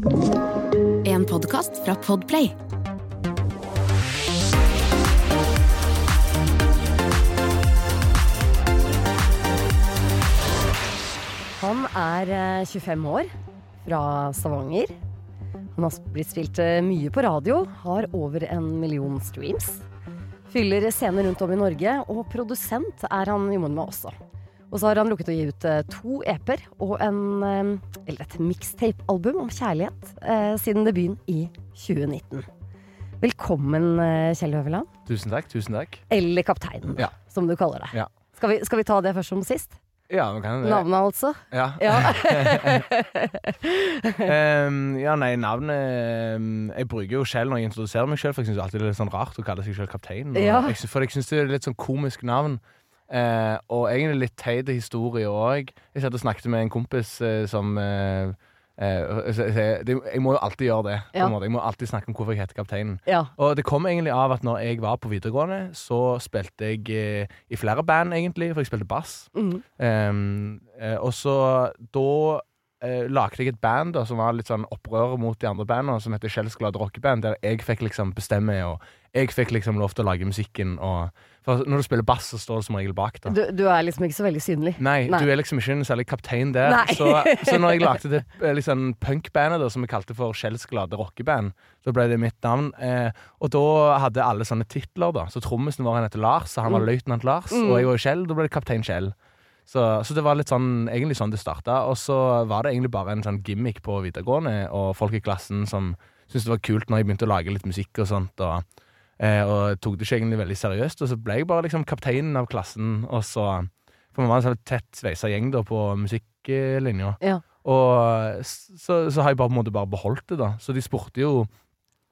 En podkast fra Podplay. Han er eh, 25 år, fra Stavanger. Han har blitt spilt eh, mye på radio, har over en million streams. Fyller scener rundt om i Norge, og produsent er han jommen med også. Og så har han rukket å gi ut eh, to EP-er og en, eh, eller et mixtape-album om kjærlighet eh, siden debuten i 2019. Velkommen, Kjell Høveland. Tusen takk. tusen takk Eller Kapteinen, Ja. som du kaller det. Ja. Skal, vi, skal vi ta det først som sist? Ja, man kan det. Navnet, altså? Ja. Ja. um, ja, nei, navnet um, Jeg bruker jo Kjell når jeg introduserer meg sjøl, for jeg syns alltid det er litt sånn rart å kalle seg sjøl kaptein. og Ja. Jeg, for jeg syns det er litt sånn komisk navn. Eh, og egentlig litt teit historie òg. Jeg satt og snakket med en kompis eh, som eh, eh, Jeg må jo alltid gjøre det. På Ja. Jeg må alltid snakke om hvorfor jeg heter Kapteinen. ja. Og det kom egentlig av at når jeg var på videregående, så spilte jeg eh, i flere band, egentlig, for jeg spilte bass. Mm. Um, og så da uh, lagde jeg et band da, som var litt sånn opprør mot de andre bandene, som heter Skjellsglad Rockeband, der jeg fikk liksom bestemme, og jeg fikk liksom lov til å lage musikken. Og, for når du spiller bass, så står du som regel bak. da Du, du er liksom ikke så veldig synlig. Nei, Nei. du er liksom ikke en særlig kaptein der. Så, så når jeg lagde det eh, liksom, punkbandet, da, som vi kalte for Kjells Glade Rockeband, så ble det mitt navn. Eh, og da hadde alle sånne titler, da. Så trommisen vår han heter Lars, så han var Mm. løytnant Lars. Mm. Og jeg var Kjell, da ble det kaptein Kjell. Så, så det var litt sånn, egentlig sånn det starta. Og så var det egentlig bare en sånn gimmick på videregående, og folk i klassen som syntes det var kult når jeg begynte å lage litt musikk og sånt. og Eh, og tok det ikke egentlig veldig seriøst. Og så ble jeg bare liksom kapteinen av klassen. Og så For vi var en sånn tett sveisa gjeng da på musikklinja. Ja. Og så, så har jeg bare på en måte bare beholdt det, da. Så de spurte jo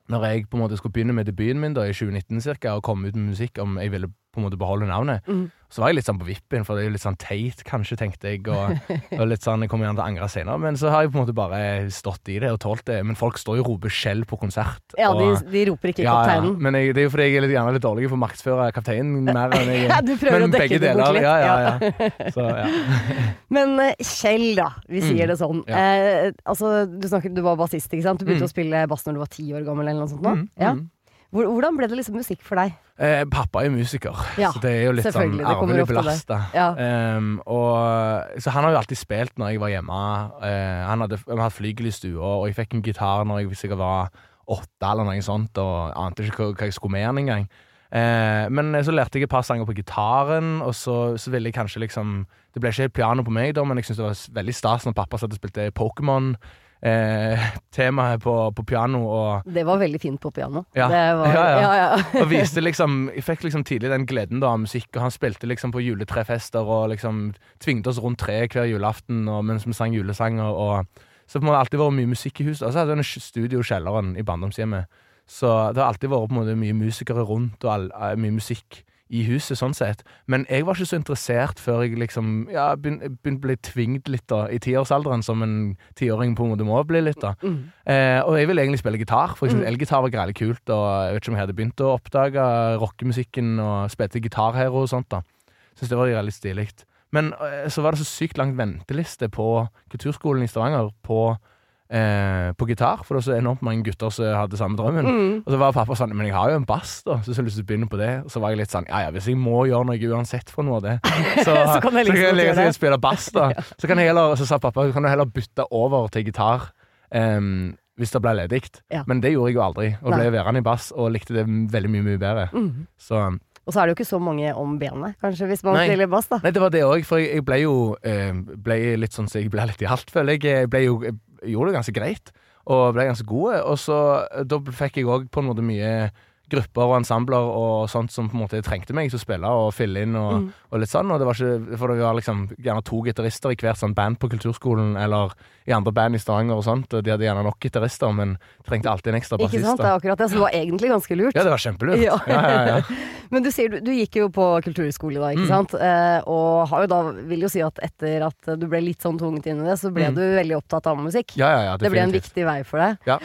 når jeg på en måte skulle begynne med debuten min da i 2019 cirka, og komme ut med musikk, om jeg ville på en måte beholde navnet. Mhm. Så var jeg litt sånn på vippen, for det er jo litt sånn teit, kanskje, tenkte jeg. Og, og litt sånn, jeg kommer gjerne til å angre senere. Men så har jeg på en måte bare stått i det og tålt det. Men folk står jo og roper skjell på konsert. Ja, de, og, de roper ikke ja, kapteinen. Ja, men jeg, det er jo fordi jeg er litt, gjerne litt dårlig for å markedsføre kapteinen mer enn jeg Ja, du prøver men å dekke det bort litt. Ja, ja, ja. Så, ja. Men eh, Kjell, da. Vi sier Mm, det sånn. ja. Eh, altså, du, snakket, du var bassist, ikke sant? Du begynte Mm. å spille bass når du var ti år gammel, eller noe sånt? nå? Mm, Ja. Hvor, hvordan ble det liksom musikk for deg? Eh, pappa er musiker, Ja, så det er jo litt sånn arvelig belasta. Ja. Um, og, så han har jo alltid spilt når jeg var hjemme. Uh, han hadde, hadde flygel i stua, og jeg fikk en gitar når jeg sikkert var åtte eller noe sånt, og ante ikke hva jeg skulle med den engang. Eh, men så lærte jeg et par sanger på gitaren, og så, så ville jeg kanskje liksom Det ble ikke helt piano på meg, da, men jeg syntes det var veldig stas når pappa satt og spilte Pokémon. Eh, temaet på, på piano, og Det var veldig fint på piano. Ja. Det var, Ja, ja. ja, og viste liksom Jeg fikk liksom tidlig den gleden da av musikk, og han spilte liksom på juletrefester og liksom tvingte oss rundt treet hver julaften og, mens vi sang julesanger. Og, så det har alltid vært mye musikk i huset. Og så hadde vi en studio i kjelleren i barndomshjemmet. Så det har alltid vært på en måte mye musikere rundt, og all, eh, mye musikk i huset, sånn sett. Men jeg var ikke så interessert før jeg liksom Ja, begynte å bli tvingt litt, da, i tiårsalderen, som en tiåring på en måte må bli litt, da. Mm. Eh, og jeg ville egentlig spille gitar, for jeg syntes Mm. elgitar var greilig kult. Og jeg vet ikke om jeg hadde begynt å oppdage rockemusikken og spilte gitarhero og sånt. da Syns det var veldig stilig. Men eh, så var det så sykt langt venteliste på kulturskolen i Stavanger på, eh, på gitar, for det var så enormt mange gutter som hadde samme drømmen. Mm. Og så var pappa sånn Men jeg har jo en bass, da, så jeg har lyst til å begynne på det. Og så var jeg litt sånn Ja ja, hvis jeg må gjøre noe uansett for noe av det, så, Så kan jeg liksom så kan jeg spille bass, da. Så kan jeg heller, så sa pappa kan du heller bytte over til gitar Um, hvis det ble ledig. Ja. Men det gjorde jeg jo aldri, og ble værende i bass og likte det veldig mye, mye bedre. Mm. Så Og så er det jo ikke så mange om benet, kanskje, hvis man Nei. spiller bass, da. Nei, det var det òg, for jeg, jeg ble jo eh, ble litt sånn så jeg ble litt i alt, føler jeg. Jeg, ble jo, jeg gjorde det ganske greit, og ble ganske god. Og så eh, da fikk jeg òg på en måte mye grupper og ensembler og sånt som på en måte trengte meg til å spille og fylle inn og, Mm. og litt sånn. Og det var ikke, for det var liksom gjerne to gitarister i hvert sånn band på kulturskolen eller i andre band i Stavanger og sånt, og de hadde gjerne nok gitarister, men trengte alltid en ekstra bassist. Ikke sant? Det er akkurat det. Så det var egentlig ganske lurt. Ja, det var kjempelurt. Ja. Ja, ja, ja. Men du sier du, du gikk jo på kulturskole da, ikke Mm. sant? Eh, og har jo da, vil jo si at etter at du ble litt sånn tvunget inn i det, så ble Mm. du veldig opptatt av musikk. ja, ja, ja definitivt. det ble en viktig vei for deg. Ja.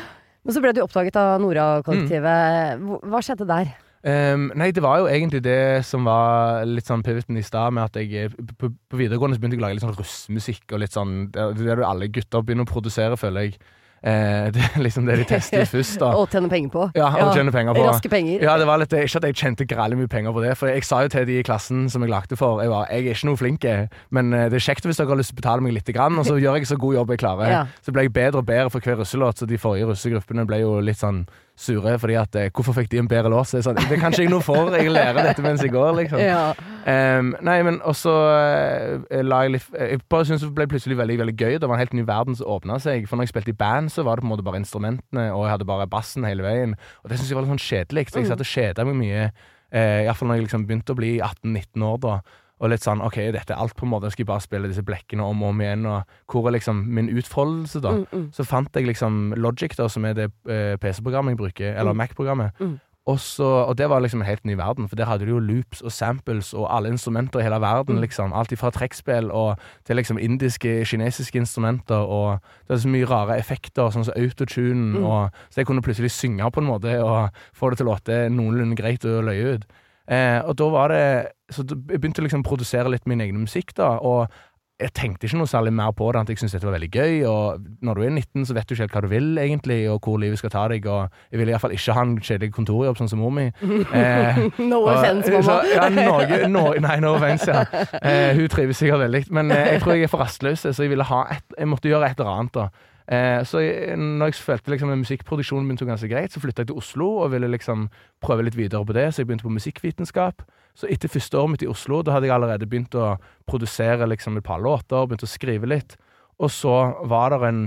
Men så ble du oppdaget av Nora-kollektivet. Hva- Hva skjedde der? Um, nei, det var jo egentlig det som var litt sånn pivoten i stad, med at jeg eh, på, på videregående begynte jeg å lage litt sånn russmusikk og litt sånn det er det alle gutter begynner å produsere, føler jeg. Eh, det er liksom det de tester ut først, da. Og tjene penger på. Ja, og tjene penger på. Raske penger. Ja, det var litt, Ikke at jeg tjente grælig mye penger på det, for jeg sa jo til de i klassen som jeg lagde for Jeg var, jeg er ikke noe flink, men eh, det er kjekt hvis dere har lyst til å betale meg litt, grann, og så gjør jeg så god jobb jeg klarer. Ja. Så ble jeg bedre og bedre for hver russelåt, så de forrige russegruppene ble jo litt sånn sure fordi at eh, Hvorfor fikk de en bedre lås? Sånn, det kan kanskje jeg noe for, jeg lærer dette mens jeg går, liksom. Ja. Um, nei, men også uh, la jeg litt Jeg bare syntes det ble plutselig veldig veldig gøy. Det var en helt ny verden som åpna seg. For når jeg spilte i band, så var det på en måte bare instrumentene, og jeg hadde bare bassen hele veien. Og det syns jeg var litt sånn kjedelig. Så jeg satt og kjeda meg mye. Uh, Iallfall når jeg liksom begynte å bli 18-19 år, da. Og litt sånn OK, dette er alt, på en måte. Jeg skal bare spille disse blekkene om og om igjen. Og hvor er liksom min utfoldelse, da? Så fant jeg liksom Logic, da, som er det eh, PC-programmet jeg bruker, eller Mac-programmet. Og, så, og det var liksom en helt ny verden, for der hadde du jo loops og samples og alle instrumenter i hele verden. liksom. Alt fra trekkspill til liksom indiske, kinesiske instrumenter. Og det er så mye rare effekter, sånn som autotune. Og, så jeg kunne plutselig synge på en måte og få det til å låte noenlunde greit og løye ut. Eh, og da var det Så jeg begynte liksom å produsere litt min egen musikk, da. Og jeg tenkte ikke noe særlig mer på det, at jeg syntes dette var veldig gøy. Og når du er 19, så vet du ikke helt hva du vil, egentlig, og hvor livet skal ta deg. Og jeg ville iallfall ikke ha en kjedelig kontorjobb, sånn som mor mi. Eh, No offense, mamma. Ja, noe, no, nei, no offense, ja. Eh, hun trives sikkert veldig. Men eh, jeg tror jeg er for rastløs, så jeg ville ha et, jeg måtte gjøre et eller annet. da. Eh, så når jeg følte liksom musikkproduksjonen begynte ganske greit, så flytta jeg til Oslo og ville liksom prøve litt videre på det, så jeg begynte på musikkvitenskap. Så etter første året mitt i Oslo, da hadde jeg allerede begynt å produsere liksom et par låter, begynt å skrive litt. Og så var det en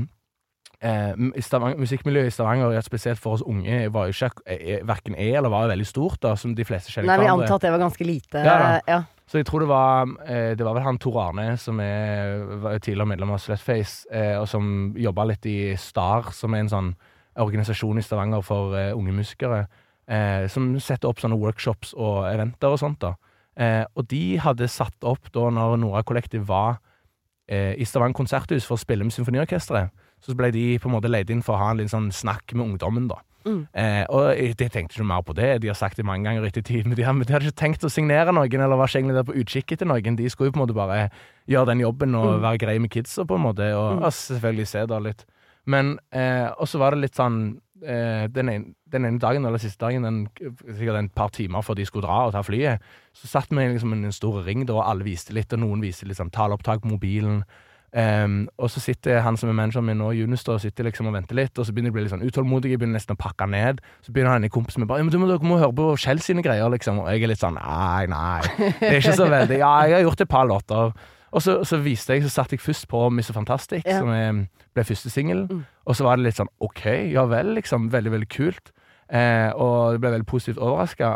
Stavanger, Musikkmiljøet i Stavanger, spesielt for oss unge, var jo ikke eh, verken er eller var veldig stort, da, som de fleste kjenner Nei, vi antar at det var ganske lite. Ja, ja. Så jeg tror det var eh, Det var vel han Tor Arne, som er tidligere medlem av Slutface, eh, og som jobba litt i STAR, som er en sånn organisasjon i Stavanger for eh, unge musikere, eh, som setter opp sånne workshops og eventer og sånt. da. Eh, og de hadde satt opp da når Nora Kollektiv var eh, i Stavanger konserthus for å spille med symfoniorkesteret. Så ble de på en måte leid inn for å ha en litt sånn snakk med ungdommen, da. Eh, og jeg, jeg tenkte ikke mer på det. De har sagt det mange ganger i ettertid. Men de, har- de hadde ikke tenkt å signere noen, eller var ikke egentlig der på utkikk etter noen. De skulle jo på en måte bare gjøre den jobben og være greie med kidsa, på en måte. Og, og selvfølgelig se da litt. Men eh, Og så var det litt sånn eh, den, ene, den ene dagen, eller siste dagen, den, sikkert en par timer før de skulle dra og ta flyet, så satt vi liksom i en stor ring, da, og alle viste litt, og noen viste litt sånn taleopptak på mobilen. Ehm, og så sitter han som er manageren min nå, Junus, da, og sitter liksom og venter litt, og så begynner de å bli litt sånn utålmodige, begynner nesten å pakke ned. Så begynner han i kompisen min bare ja, men du må, dere må høre på Kjell sine greier, liksom. Og jeg er litt sånn nei, nei. Det er ikke så veldig Ja, jeg har gjort et par låter. Og så, så viste jeg, så satte jeg først på Mr. Fantastic, Ja. som er, ble første singel. Og så var det litt sånn OK, ja vel, liksom. Veldig, veldig kult. Eh, og det ble veldig positivt overraska.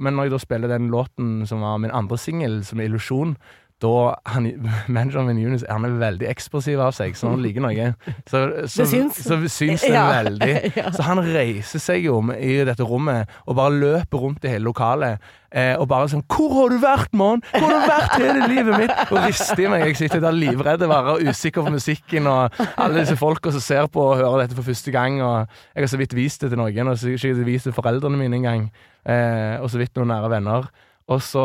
Men når jeg da spiller den låten som var min andre singel, som er Illusjon, da han, Manageren min, Jonis, han er veldig ekspressiv av seg, så han liker noe. Så, så, Det syns. Så syns det Ja. veldig. Så han reiser seg jo i dette rommet og bare løper rundt i hele lokalet. Eh, og bare sånn 'Hvor har du vært, mann? Hvor har du vært hele livet mitt?' Og rister i meg. Jeg sitter der livredd og usikker på musikken og alle disse folka som ser på og hører dette for første gang. Og jeg har så vidt vist det til noen, og så har jeg ikke vist det til foreldrene mine engang. Eh, og så vidt noen nære venner. Og så,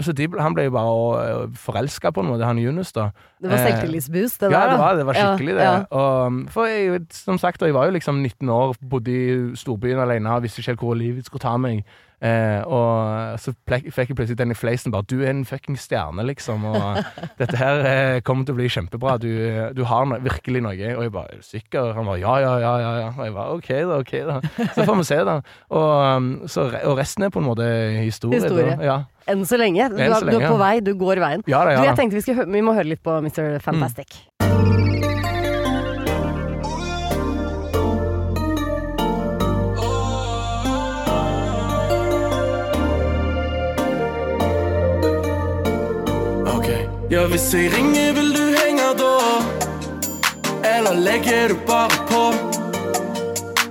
så de, Han ble jo bare forelska på en måte, han Yunus, da. Det var Eh, selvtillitsboost, det ja, det var, det var skikkelig det. Ja, Og, for jeg, som sagt, jeg var jo liksom 19 år, bodde i storbyen alene visste ikke helt hvor livet skulle ta meg. Eh, og så fikk jeg plutselig den i fleisen bare 'Du er en fucking stjerne', liksom. Og dette her eh, kommer til å bli kjempebra. Du, du har no virkelig noe. Og jeg bare 'Er du sikker?' Han bare 'Ja, ja, ja', ja, ja. Og jeg bare 'OK, da. ok da Så får vi se, da. Og, um, så, og resten er på en måte historie. Historie. Da. Ja. Enn så lenge. Du, Enn så du er lenge, på vei, du går veien. ja da, Du, jeg tenkte vi, skal vi må høre litt på Mr. Fantastic. Ok Ja, hvis jeg ringer, vil du henge da? Eller legger du bare på?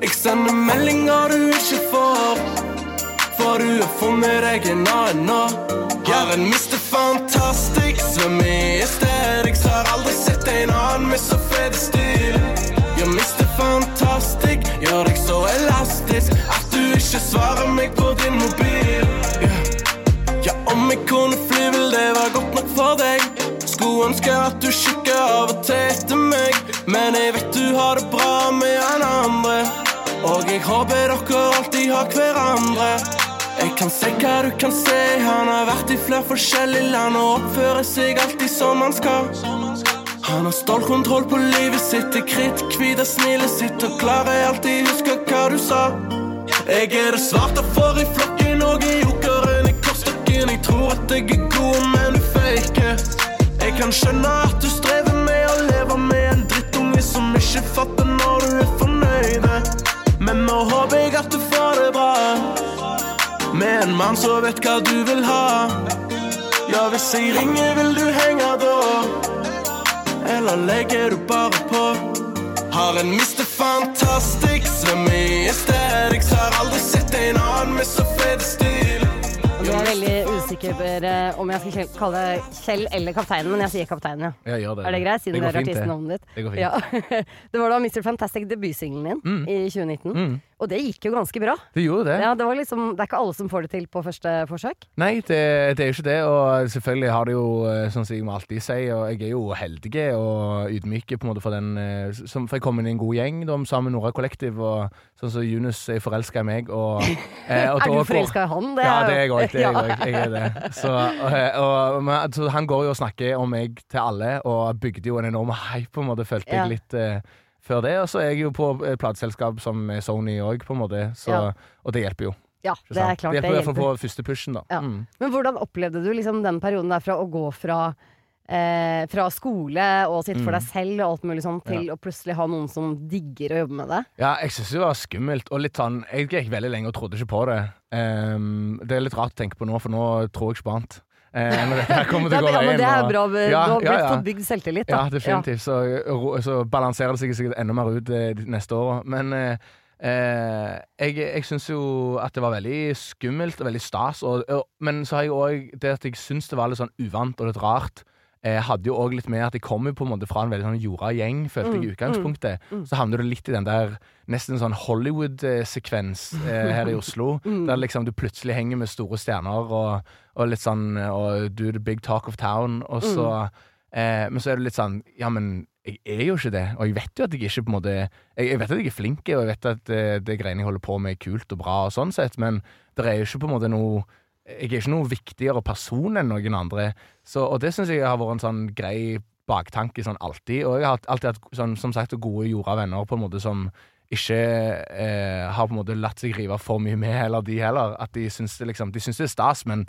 Jeg sender meldinger du ikke får. For du har funnet deg en annen nå. Har en Mr. Fantastic, svømmer i aesthetics. Har aldri sett en annen med så fet stil. Ja, Mr. Fantastic, gjør deg så elastisk at du ikke svarer meg på din mobil. Ja. Ja, om jeg kunne fly, vil det være godt nok for deg. Skulle ønske at du kikker av og til etter meg. Men jeg vet du har det bra med Og jeg håper dere alltid har hverandre. Jeg kan se hva du kan se. Han har vært i flere forskjellige land og oppfører seg alltid som han skal. Han har stålkontroll på livet sitt, det av smilet sitt og klarer alltid huske hva du sa. Jeg er det svarte for i flokken og i jokeren i korsstokken. Jeg tror at jeg er god, men du faker. Jeg kan skjønne at du strever med å leve med en drittunge som ikke fatter når du er fornøyd. Men nå håper jeg at du får det bra. Med en mann som vet hva du vil ha. Ja, hvis jeg ringer, vil du henge da? Eller legger du bare på? Har en Mr. Fantastic, svømmer i aesthetics. Har aldri sett en annen med så fet stil. Jeg er veldig usikker eh, om jeg skal kalle det Kjell eller Kapteinen, men jeg sier Kapteinen, ja. Ja, det. Er det greit, siden Det det er artistnavnet ditt? Det går fint. Ja. Det var da Mr. Fantastic debutsingelen din Mm. i 2019. Mm. Og det gikk jo ganske bra. Det gjorde det. Ja, det, var liksom, det er ikke alle som får det til på første forsøk. Nei, det, det er jo ikke det. Og selvfølgelig har det jo, eh, sånn som jeg må alltid si, og jeg er jo heldig og ydmyk på en måte for den eh, som, For jeg kom inn i en god gjeng da, sammen med Nora Kollektiv, og sånn som Junus er forelska i meg. Og, eh, og er du forelska i han? ja, det er jeg òg. Ja. Jeg er det. Så, og, og, men, så han går jo og snakker om meg til alle, og bygde jo en enorm hype, på en måte, følte Ja. jeg litt eh, før det. Og så er jeg jo på et plateselskap som er Sony òg, på en måte, så, Ja. og det hjelper jo. Ja, det er klart det hjelper Det hjelper. på første pushen, da. Ja. Mm. Men hvordan opplevde du liksom den perioden der fra å gå fra Eh, fra skole og sitte for Mm. deg selv og alt mulig sånn, til å plutselig ha noen som digger å jobbe med det. Ja, jeg syns det var skummelt. Og litt sånn Jeg gikk veldig lenge og trodde ikke på det. Um, det er litt rart å tenke på nå, for nå tror jeg ikke på annet. Eh, dette her kommer til å gå ja, men det er bra. Du har blitt fått bygd selvtillit. Da. Ja, definitivt. Så, så balanserer det seg sikkert enda mer ut eh, de neste åra. Men eh, eh, jeg, jeg syns jo at det var veldig skummelt og veldig stas. Og, og, men så har jeg òg det at jeg syns det var litt sånn uvant og litt rart. Eh, hadde jo òg litt med at jeg kom jo på en måte fra en veldig sånn jorda gjeng, følte jeg i utgangspunktet. Så havner du litt i den der nesten sånn Hollywood-sekvens eh, her i Oslo. Der liksom du plutselig henger med store stjerner og, og litt sånn Og du er the big talk of town, og så eh, Men så er det litt sånn Ja, men jeg er jo ikke det. Og jeg vet jo at jeg ikke på en måte Jeg, jeg vet at jeg er flink, og jeg vet at det, det greiene jeg holder på med, er kult og bra, og sånn sett, men det er jo ikke på en måte noe Jeg er ikke noe viktigere person enn noen andre. Så, og det syns jeg har vært en sånn grei baktanke sånn alltid. Og jeg har alltid hatt sånn, som sagt gode jorda venner på en måte som ikke eh, har på en måte latt seg rive for mye med, eller de heller. At de syns det liksom De det er stas, men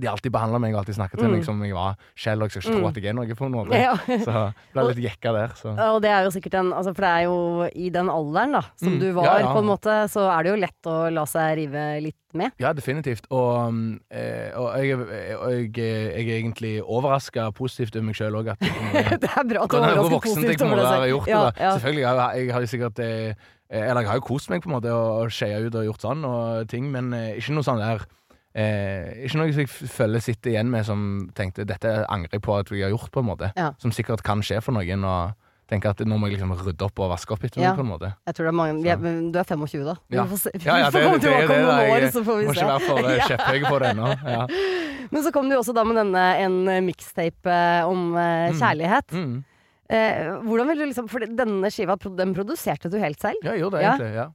de alltid behandla meg og alltid snakket til meg som om jeg var Kjell, og jeg skal ikke tro at jeg er noe på noe. Ja. Så ble litt jekka der. Så. Og det er jo sikkert en altså For det er jo i den alderen da som Mm, du var, ja, ja. på en måte, så er det jo lett å la seg rive litt med. Ja, definitivt. Og, eh, og jeg, jeg, jeg er egentlig overraska positivt over meg sjøl òg. Det er bra at du er jeg positivt over deg det. det. Ja, ja. Selvfølgelig, jeg, har- jo sikkert eh, Eller jeg har jo kost meg på en måte og, og skeia ut og gjort sånn og ting, men eh, ikke noe sånn der eh, Ikke noe som jeg føler sitter igjen med som tenkte dette angrer jeg på at vi har gjort, på en måte. Ja. Som sikkert kan skje for noen. og tenker at nå må jeg liksom rydde opp og vaske opp etter Ja. meg, på en måte. Jeg tror det er mange vi er, men Du er 25 da. Vi Ja. får se- Ja, ja, det, det, det, det, det, år, så får vi må se. ikke være for eh, Ja. kjepphøy på det ennå. Ja. Men så kom du også da med denne en eh, mixtape eh, om uh, kjærlighet. Mm. Eh, hvordan vil du liksom For denne skiva den produserte du helt selv? Ja, jeg gjorde det egentlig. ja.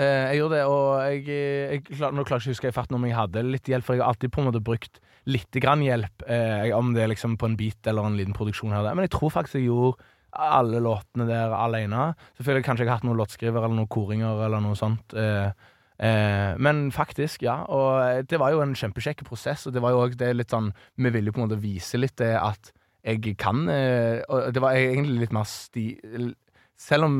Eh, jeg gjorde det, og jeg, jeg klar, Nå klarer jeg ikke å huske i farten om jeg hadde litt hjelp, for jeg har alltid på en måte brukt litt grann hjelp, eh, om det er liksom på en beat eller en liten produksjon her. Men jeg tror faktisk jeg gjorde alle låtene der alene. Selvfølgelig kanskje jeg har hatt noen låtskriver eller noen koringer eller noe sånt. Eh, eh, men faktisk, ja. Og det var jo en kjempekjekk prosess, og det var jo òg det litt sånn Vi ville jo på en måte vise litt det at jeg kan eh, Og det var egentlig litt mer sti... Selv om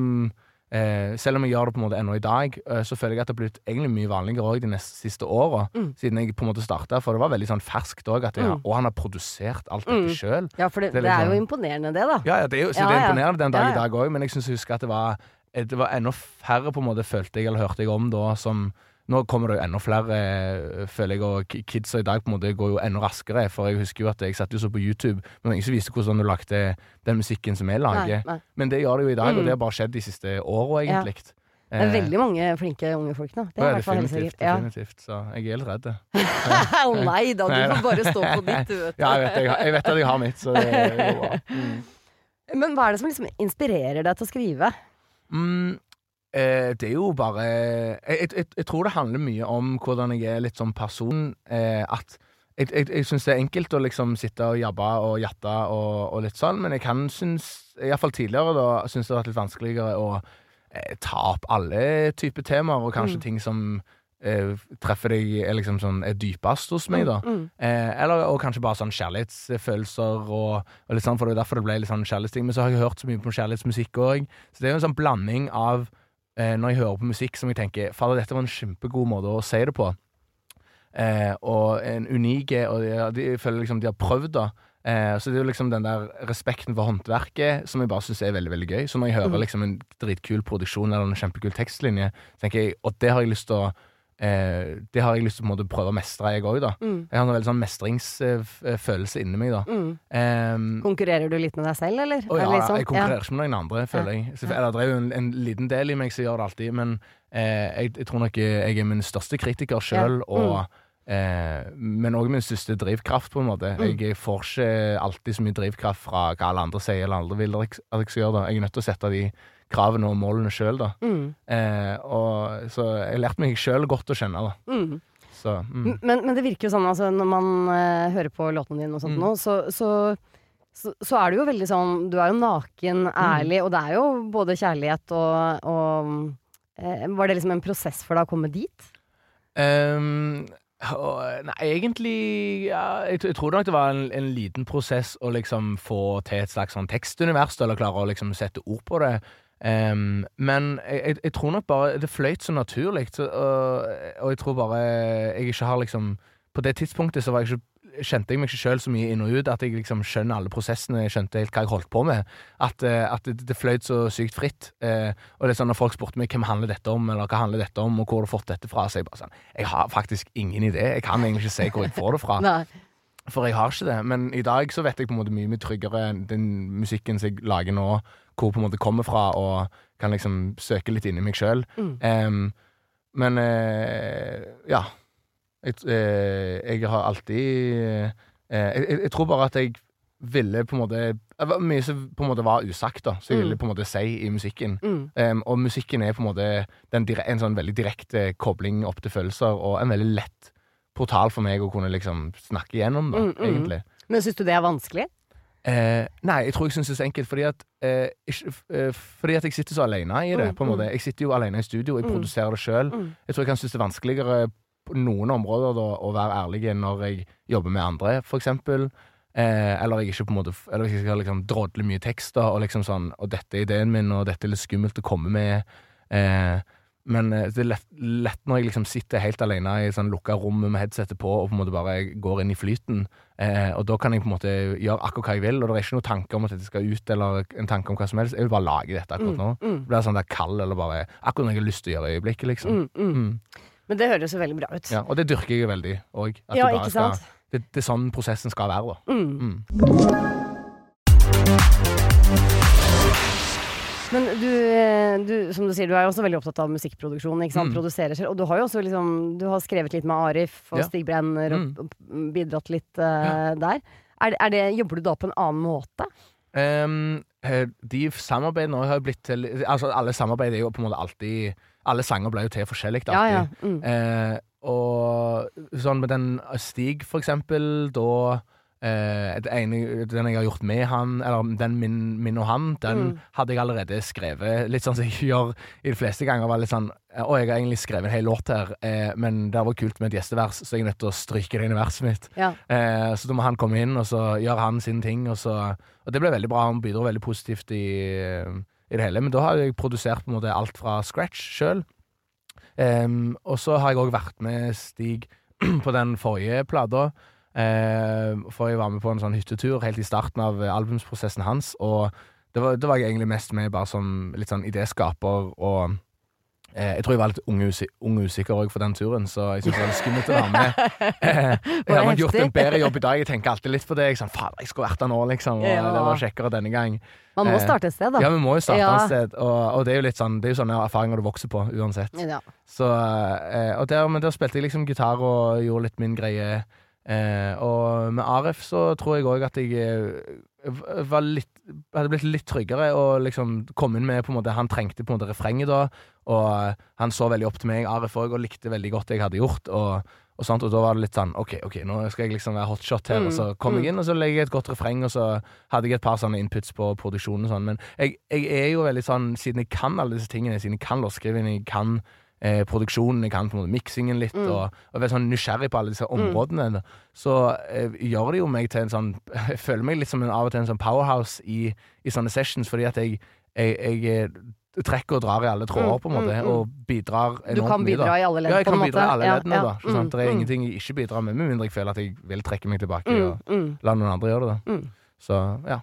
Eh, selv om jeg gjør det på en måte ennå i dag, eh, så føler jeg at det har blitt egentlig mye vanligere òg de neste siste åra. Siden jeg på en måte starta, for det var veldig sånn ferskt òg. Mm. Og han har produsert alt dette sjøl. Ja, for det, Det det er er, liksom- jo imponerende det, da. Ja, ja, det er jo, så Ja, det er imponerende den dag Ja, i dag òg, men jeg syns jeg husker at det var, det var enda færre, på en måte, følte jeg, eller hørte jeg om da, som Nå kommer det jo enda flere, eh, føler jeg, og ki- kidsa i dag på en måte går jo enda raskere. For jeg husker jo at jeg satt jo så på YouTube, men ingen som viste hvordan du lagde den musikken som jeg lager. Nei, nei. Men det gjør det jo i dag, Mm. og det har bare skjedd de siste åra, Ja. egentlig. Det er veldig mange flinke unge folk nå. Det er ja, definitivt, definitivt. Så jeg er helt redd. Å nei da, du får bare stå på ditt, du vet. Ja, jeg vet, jeg, jeg vet at jeg har mitt, så det går bra. Mm. Men hva er det som liksom inspirerer deg til å skrive? Mm, Eh, det er jo bare jeg, jeg, jeg, jeg tror det handler mye om hvordan jeg er litt som person. Eh, at jeg, jeg, jeg syns det er enkelt å liksom sitte og jabbe og jatte og, og litt sånn, men jeg kan synes, iallfall tidligere, da, syns det har vært litt vanskeligere å eh, ta opp alle typer temaer, og kanskje Mm. ting som eh, treffer deg er liksom sånn er dypest hos meg, da. Mm. Eh, eller, og kanskje bare sånn kjærlighetsfølelser og, og litt sånn, for det er derfor det ble litt sånn kjærlighetsting. Men så har jeg hørt så mye på kjærlighetsmusikk òg, så det er jo en sånn blanding av eh, når jeg hører på musikk som jeg tenker Fader, dette var en kjempegod måte å si det på. Eh, og en unike Og de, de, jeg føler liksom de har prøvd, da. Eh, så det er jo liksom den der respekten for håndverket som jeg bare syns er veldig veldig gøy. Så når jeg hører Mhm. liksom en dritkul produksjon eller en kjempekul tekstlinje, tenker jeg Og det har jeg lyst til å eh, Det har jeg lyst til å prøve å mestre, jeg òg. Mm. Jeg har en veldig sånn mestringsfølelse inni meg, da. Mm. Um, Konkurrerer du litt med deg selv, eller? å ja, eller litt sånn? jeg konkurrerer ikke med noen andre, føler jeg. Så, eller, det er jo en, en liten del i meg som gjør det alltid, men eh, jeg, jeg tror nok jeg er min største kritiker sjøl, Ja. Mm. eh, men òg min største drivkraft, på en måte. Mm. Jeg får ikke alltid så mye drivkraft fra hva alle andre sier eller andre vil at jeg jeg skal gjøre. da. Jeg er nødt til å sette de kravene og målene sjøl, da. Mm. Eh, og, så jeg har lært meg sjøl godt å kjenne, da. Mm. Så, mm. Men, men det virker jo sånn, altså, når man eh, hører på låtene dine og sånt Mm. nå, så, så, så, er du jo veldig sånn Du er jo naken, Mm. ærlig, og det er jo både kjærlighet og, og eh, Var det liksom en prosess for deg å komme dit? Um, og- nei, egentlig ja, jeg, jeg tror nok det var en, en liten prosess å liksom få til et slags sånn tekstunivers, eller klare å liksom sette ord på det. Ehm, men jeg, jeg, tror nok bare det fløyt så naturlig, så, og, og jeg tror bare jeg ikke har liksom På det tidspunktet så var jeg ikke kjente jeg meg ikke sjøl så mye inn og ut at jeg liksom skjønner alle prosessene, jeg skjønte helt hva jeg holdt på med. At, eh, at det, det fløyt så sykt fritt. Uh, og det er sånn Når folk spurte meg hvem handler dette om, eller hva handler dette om, og hvor har du fått dette fra, så jeg bare sånn Jeg har faktisk ingen idé. Jeg kan egentlig ikke si hvor jeg får det fra. Nei. For jeg har ikke det. Men i dag så vet jeg på en måte mye mye tryggere den musikken som jeg lager nå, hvor på en måte kommer fra, og kan liksom søke litt inni meg sjøl. Mm. men uh, ja. Jeg, uh, jeg har alltid uh, jeg, jeg, jeg tror bare at jeg ville på en måte mye som på en måte var usagt, da, som jeg Mm. ville på en måte si i musikken. Mm. Um, og musikken er på en måte den, dire- en sånn veldig direkte kobling opp til følelser, og en veldig lett portal for meg å kunne liksom snakke igjennom, da, Mm, mm. egentlig. Men syns du det er vanskelig? Eh, nei, jeg tror jeg syns det er så enkelt, fordi at, eh, ikke, eh, fordi at jeg sitter så alene i det. Mm, på en måte. Jeg sitter jo alene i studio, jeg Mm. produserer det sjøl. Mm. Jeg tror jeg kan synes det er vanskeligere på noen områder da, å være ærlig når jeg jobber med andre, for eksempel. Eh, eller jeg ikke på en måte Eller jeg skal liksom drodle mye tekster og liksom sånn Og dette er ideen min, og dette er litt skummelt å komme med. Eh, men eh, det er lett, lett når jeg liksom sitter helt alene i sånn lukka rom med headsetet på og på en måte bare går inn i flyten. Eh, og da kan jeg på en måte gjøre akkurat hva jeg vil, og det er ikke noen tanke om at dette skal ut, eller en tanke om hva som helst. Jeg vil bare lage dette akkurat nå. Mm, mm. Det blir sånn der kald, eller bare akkurat når jeg har lyst til å gjøre i øyeblikket, liksom. Mm, mm. Mm. Men det høres jo veldig bra ut. Ja, og det dyrker jeg jo veldig òg. Ja. Det, det er sånn prosessen skal være, da. Men du, eh, du, som du sier, du er jo også veldig opptatt av musikkproduksjon. Ikke sant? Mm. Produserer selv. Og du har jo også liksom, du har skrevet litt med Arif og Ja. Stig Brenner og, Mm. bidratt litt eh, der. Er, er det, jobber du da på en annen måte? Um, de samarbeidene har jo blitt til Altså, alle samarbeid er jo på en måte alltid Alle sanger ble jo til forskjellig alltid. Ja, ja. Mm. uh, og sånn med den Stig, for eksempel, da eh, ene, Den jeg har gjort med han, eller den min, min og han, den Mm. hadde jeg allerede skrevet. Litt sånn som jeg gjør i de fleste ganger. Var litt sånn Å, jeg har egentlig skrevet en hel låt her, eh, men det var kult med et gjestevers, så jeg er nødt til å stryke det inn i verset mitt. Ja. Eh, så da må han komme inn, og så gjør han sine ting. Og, så, og det ble veldig bra. Han bidro veldig positivt i, i det hele. Men da har jeg produsert på en måte alt fra scratch sjøl. Em, og så har jeg òg vært med Stig på den forrige plata. Eh, for jeg var med på en sånn hyttetur helt i starten av albumsprosessen hans. Og det var, det var jeg egentlig mest med bare som litt sånn idéskaper og eh, Jeg tror jeg var litt ung og og usikker òg for den turen, så jeg syntes det var skummelt å være med. Eh, jeg har nok gjort en bedre jobb i dag. Jeg tenker alltid litt på det. Jeg sånn, Fader, jeg skulle vært der nå, liksom. Og det var kjekkere denne gang. Man må starte et sted, da. Ja, vi må jo starte Ja. et sted. Og, og det er jo litt sånn Det er jo sånne erfaringer du vokser på uansett. Ja. Så, eh, og der, men der spilte jeg liksom gitar og gjorde litt min greie. Eh, og med Arif så tror jeg òg at jeg eh, var litt hadde blitt litt tryggere og liksom kom inn med på en måte Han trengte på en måte refrenget da, og eh, han så veldig opp til meg, Arif òg, og likte veldig godt det jeg hadde gjort. Og, og, sånt, og da var det litt sånn OK, ok, nå skal jeg liksom være hotshot her. Mm, Og så kom mm. jeg inn, og så legger jeg et godt refreng, og så hadde jeg et par sånne inputs på produksjonen og sånn. Men jeg, jeg er jo veldig sånn, siden jeg kan alle disse tingene, siden jeg kan låtskriving, jeg kan eh, produksjonen, jeg kan på en måte miksingen litt, Mm. og, og være sånn nysgjerrig på alle disse områdene, mm. så eh, gjør det jo meg til en sånn Jeg føler meg litt som en, av og til en sånn powerhouse i, i sånne sessions, fordi at jeg, jeg, jeg eh, trekker og drar i alle tråder, Mm, på en måte, mm, mm. og bidrar enormt kan Du kan bidra i alle ledd, Ja, jeg kan bidra i alle Ja, leddene, ja. da. Mm, Det er mm. ingenting jeg ikke bidrar med, med mindre jeg føler at jeg vil trekke meg tilbake Mm, og mm. la noen andre gjøre det. da. Mm. Så ja.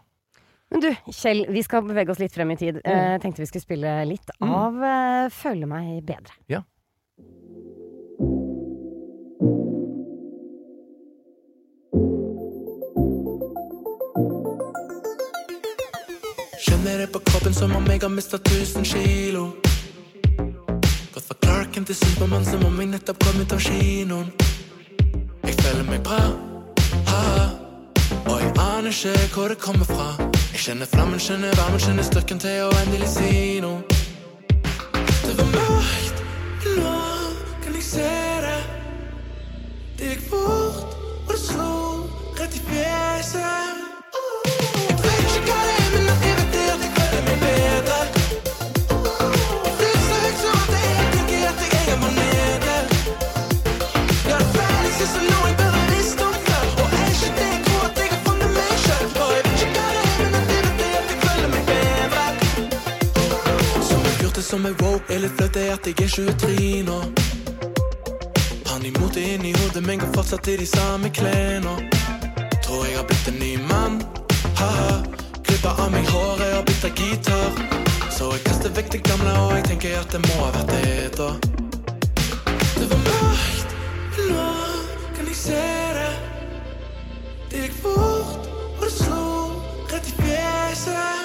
Men du, Kjell, vi skal bevege oss litt frem i tid. Eh, tenkte vi skulle spille litt Mm. av eh, 'Føle meg bedre'. Ja. Kjenner det på kroppen som om jeg har mista 1000 kilo. Gått fra Clarken til Supermann som om jeg nettopp kom ut av kinoen. Jeg føler meg bra, ha-ha. Og jeg aner ikke hvor det kommer fra. Jeg kjenner flammen, kjenner varmen, kjenner styrken til å endelig si noe. Det var mørkt, men nå kan jeg se det. Det gikk fort, og det slo rett i fjeset. Som er woke, eller flaut er at jeg er 23 nå. Han imot det inni hodet, men går fortsatt i de samme klærne. Tror jeg har blitt en ny mann, haha. Klippa av meg håret og bytta gitar. Så jeg kaster vekk det gamle, og jeg tenker at det må ha vært det, da. Det var mørkt, men nå kan jeg se det. Det gikk fort, og det slo rett i fjeset.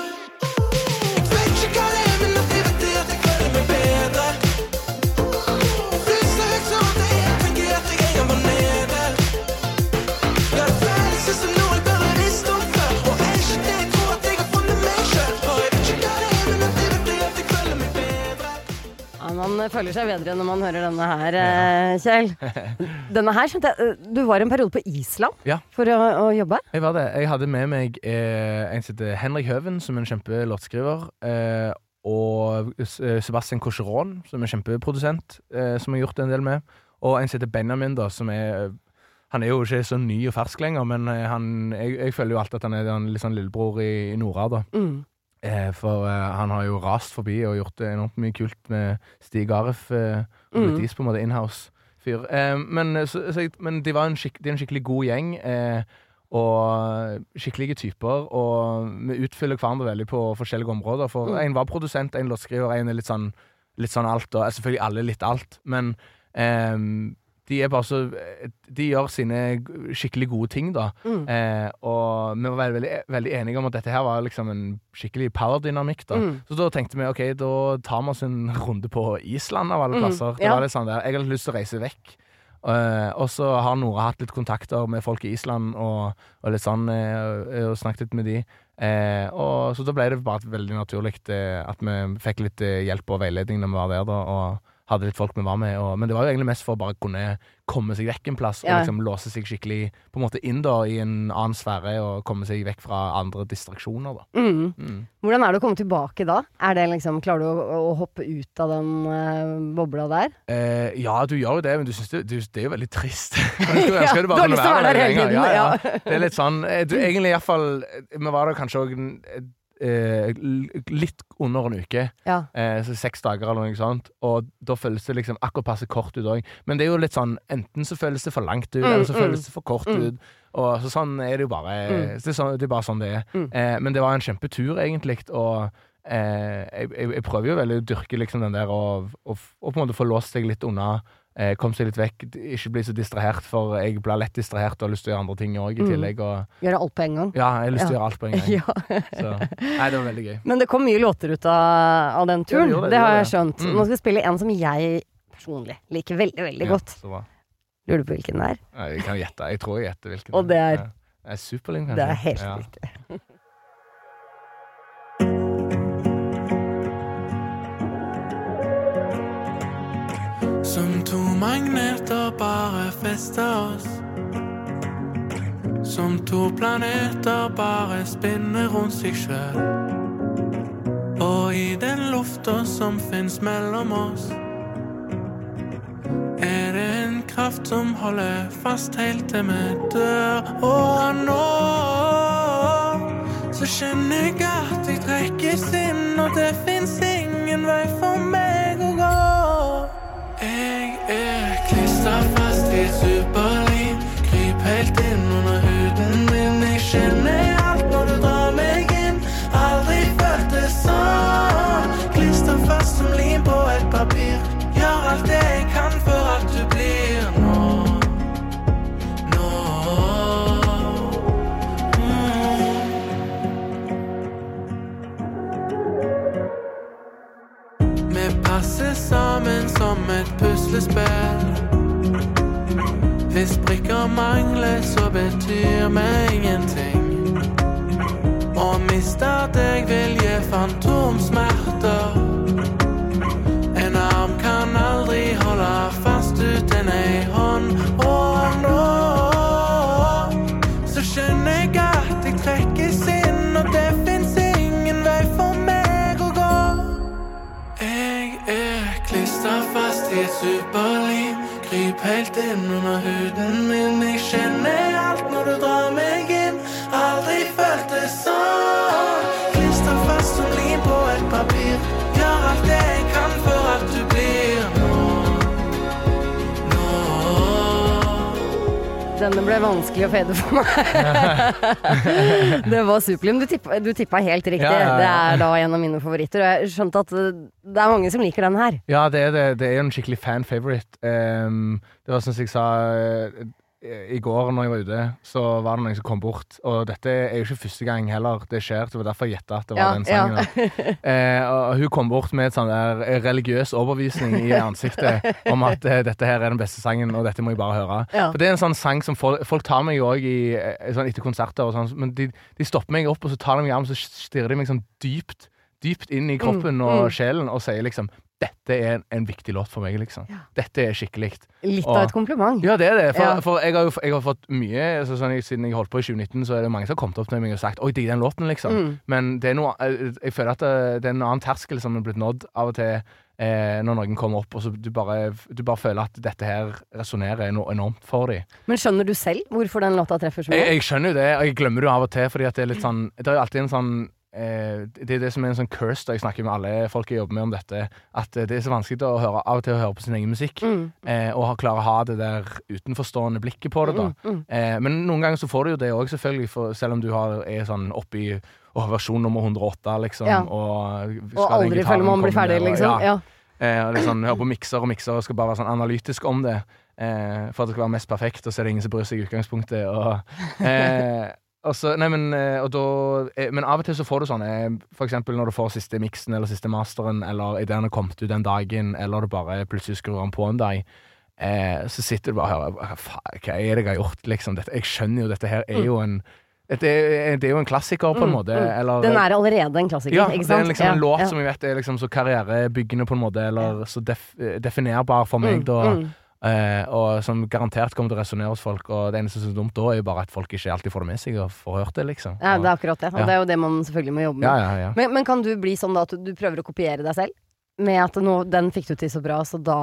Føler seg bedre når man hører denne her, eh, Kjell. Denne her skjønte jeg eh, Du var en periode på Island Ja. for å, å jobbe. Jeg var det. Jeg hadde med meg eh, en som heter Henrik Høven, som er en kjempelåtskriver. Eh, og S- eh, Sebastian Cocheron, som er kjempeprodusent, eh, som jeg har gjort en del med. Og en som heter Benjamin, da, som er Han er jo ikke så ny og fersk lenger, men eh, han, jeg, jeg føler jo alltid at han er en litt sånn lillebror i, i Nora, da. Mm. Eh, for eh, han har jo rast forbi og gjort det enormt mye kult med Stig Aref. Uh, Mm. blitt is på en måte inhouse-fyr. Eh, men, men de var en, skik de en skikkelig god gjeng. Eh, og skikkelige typer. Og vi utfyller hverandre veldig på forskjellige områder. For Mm. en var produsent, en låtskriver, en er litt sånn, litt sånn alt. Og selvfølgelig alle litt alt. Men ehm, de er bare så De gjør sine skikkelig gode ting, da. Mm. Eh, og vi var veldig, veldig, enige om at dette her var liksom en skikkelig powerdynamikk. da. Mm. Så da tenkte vi ok, da tar vi oss en runde på Island, av alle Mm, plasser. Det ja. var litt sånn der, Jeg hadde lyst til å reise vekk. Eh, og så har Nora hatt litt kontakter med folk i Island, og, og litt sånn, eh, og snakket litt med de. Eh, og Så da ble det bare veldig naturlig eh, at vi fikk litt eh, hjelp og veiledning når vi var der, da, og hadde litt folk vi var med. Og, men det var jo egentlig mest for å bare kunne komme seg vekk en plass, Ja. og liksom låse seg skikkelig på en måte inn da i en annen sfære, og komme seg vekk fra andre distraksjoner. da. Mm. Mm. Hvordan er det å komme tilbake da? Er det liksom, Klarer du å, å hoppe ut av den eh, bobla der? Eh, ja, du gjør jo det, men du synes det, du, det er jo veldig trist. Du skulle Ja, ønske du har lyst til å være der hele tiden, Ja. Det er litt sånn eh, du, Egentlig iallfall Vi var der kanskje òg litt under en uke. Ja. Eh, så Seks dager eller noe sånt. Og da føles det liksom akkurat passe kort ut òg. Men det er jo litt sånn enten så føles det for langt ut, Mm, eller så mm. føles det for kort Mm. ut. Og så sånn er det jo bare Mm. det, er sånn, det er bare sånn det er. Mm. Eh, men det var en kjempetur, egentlig. Og eh, jeg, jeg, jeg prøver jo veldig å dyrke liksom den der og, og, og på en måte få låst seg litt unna. Eh, Komme seg litt vekk, ikke bli så distrahert, for jeg blir lett distrahert og har lyst til å gjøre andre ting òg i Mm. tillegg. Og Gjøre alt på en gang? ja, jeg har lyst til å gjøre alt på en gang. Ja. Så, nei, det var veldig gøy. Men det kom mye låter ut av, av den turen. Ja, det det, det, har jeg skjønt. Mm. Nå skal vi spille en som jeg personlig liker veldig, veldig Ja, godt. så bra. Lurer du på hvilken det er? Jeg kan gjette. Jeg tror jeg gjetter hvilken. Og det er- Det er Superlim, kanskje? Det er helt ja. riktig. Magneter bare fester oss. Som to planeter bare spinner rundt seg sjøl. Og i den lufta som fins mellom oss, er det en kraft som holder fast helt til vi dør. Og nå så skjønner jeg at jeg trekkes inn, og det fins ingen vei for meg et. Kryp helt inn under huden min. Jeg kjenner alt når du drar meg inn. Aldri følt det sånn. Klistra fast som lim på et papir. Gjør alt det jeg kan for at du blir nå. Nå. Mm. Vi passer sammen som et puslespill. Hvis brikker mangler, så betyr vi ingenting. Å miste deg gi Denne ble vanskelig å fede for meg. det var Superlim. Du tippa, du tippa helt riktig. Ja, ja, ja. Det er da en av mine favoritter. Og jeg skjønte at eh, det er mange som liker den her. Ja, det er det. Det er jo en skikkelig fan favorite. Um, det var som jeg sa eh, i går når jeg var ute, så var det noen som kom bort. Og dette er jo ikke første gang heller det skjer. Det var derfor jeg gjetta at det var Ja, den sangen. Ja. Eh, og hun kom bort med et sånn der religiøs overbevisning i ansiktet om at eh, dette her er den beste sangen, og dette må jeg bare høre. Ja. For det er en sånn sang som folk, folk tar meg òg i eh, sånn etter konserter og sånn, men de, de stopper meg opp, og så tar de meg i armen, så stirrer de meg sånn dypt, dypt inn i kroppen Mm, og mm. sjelen og sier liksom dette er en, en viktig låt for meg, liksom. Ja. Dette er skikkelig. Litt Og- av et kompliment. Ja, det er det. For, Ja. for jeg, har jo jeg har fått mye altså, sånn, Siden jeg holdt på i 2019, så er det mange som har kommet opp til meg og sagt 'oi, digg den låten', liksom. Mm. Men det er noe, eh, jeg føler at det, det er en annen terskel som er blitt nådd av og til eh, når noen kommer opp, og så du bare, du bare føler at dette her resonnerer noe enormt for dem. Men skjønner du selv hvorfor den låta treffer så mye? jeg skjønner jo det, og jeg glemmer det av og til, fordi at det er litt sånn Det er jo alltid en sånn eh, det er det som er en sånn curse da jeg snakker med alle folk jeg jobber med om dette, at eh, det er så vanskelig å høre, av og til å høre på sin egen musikk. Mm. Eh, og klare å ha det der utenforstående blikket på det. da Mm, mm. eh, Men noen ganger så får du jo det òg, selvfølgelig, for selv om du har, er sånn oppi og versjon nummer 108, liksom. Ja. Og, Og aldri føler man blir ferdig, liksom. og- ja. Ja. Eh, sånn, Hører på mikser og mikser og skal bare være sånn analytisk om det. Eh, for at det skal være mest perfekt, og så er det ingen som bryr seg i utgangspunktet. Og, eh, og så, nei, men, eh, da, eh, men av og til så får du sånn, for eksempel når du får siste miksen eller siste masteren, eller ideen har kommet ut den dagen, eller du bare plutselig skrur den på en dag. Eh, så sitter du bare og hører hva, er det jeg har gjort, liksom? Dette, jeg skjønner jo, dette her er jo en det er, det er jo en klassiker, på en Mm, måte. mm. Eller, Den er allerede en klassiker, ja, det er liksom en Ja, låt ja. som jeg vet er liksom så karrierebyggende på en måte, eller så def definerbar for meg, Mm, da. Eh, og som garantert kommer til å resonnere hos folk. Og det eneste som er dumt da, er jo bare at folk ikke alltid får det med seg og får hørt det, liksom. Ja, det er akkurat det. Og Ja. det er jo det man selvfølgelig må jobbe med. ja, ja. Men, men kan du bli sånn da at du prøver å kopiere deg selv? Med at nå, den fikk du til så bra, så da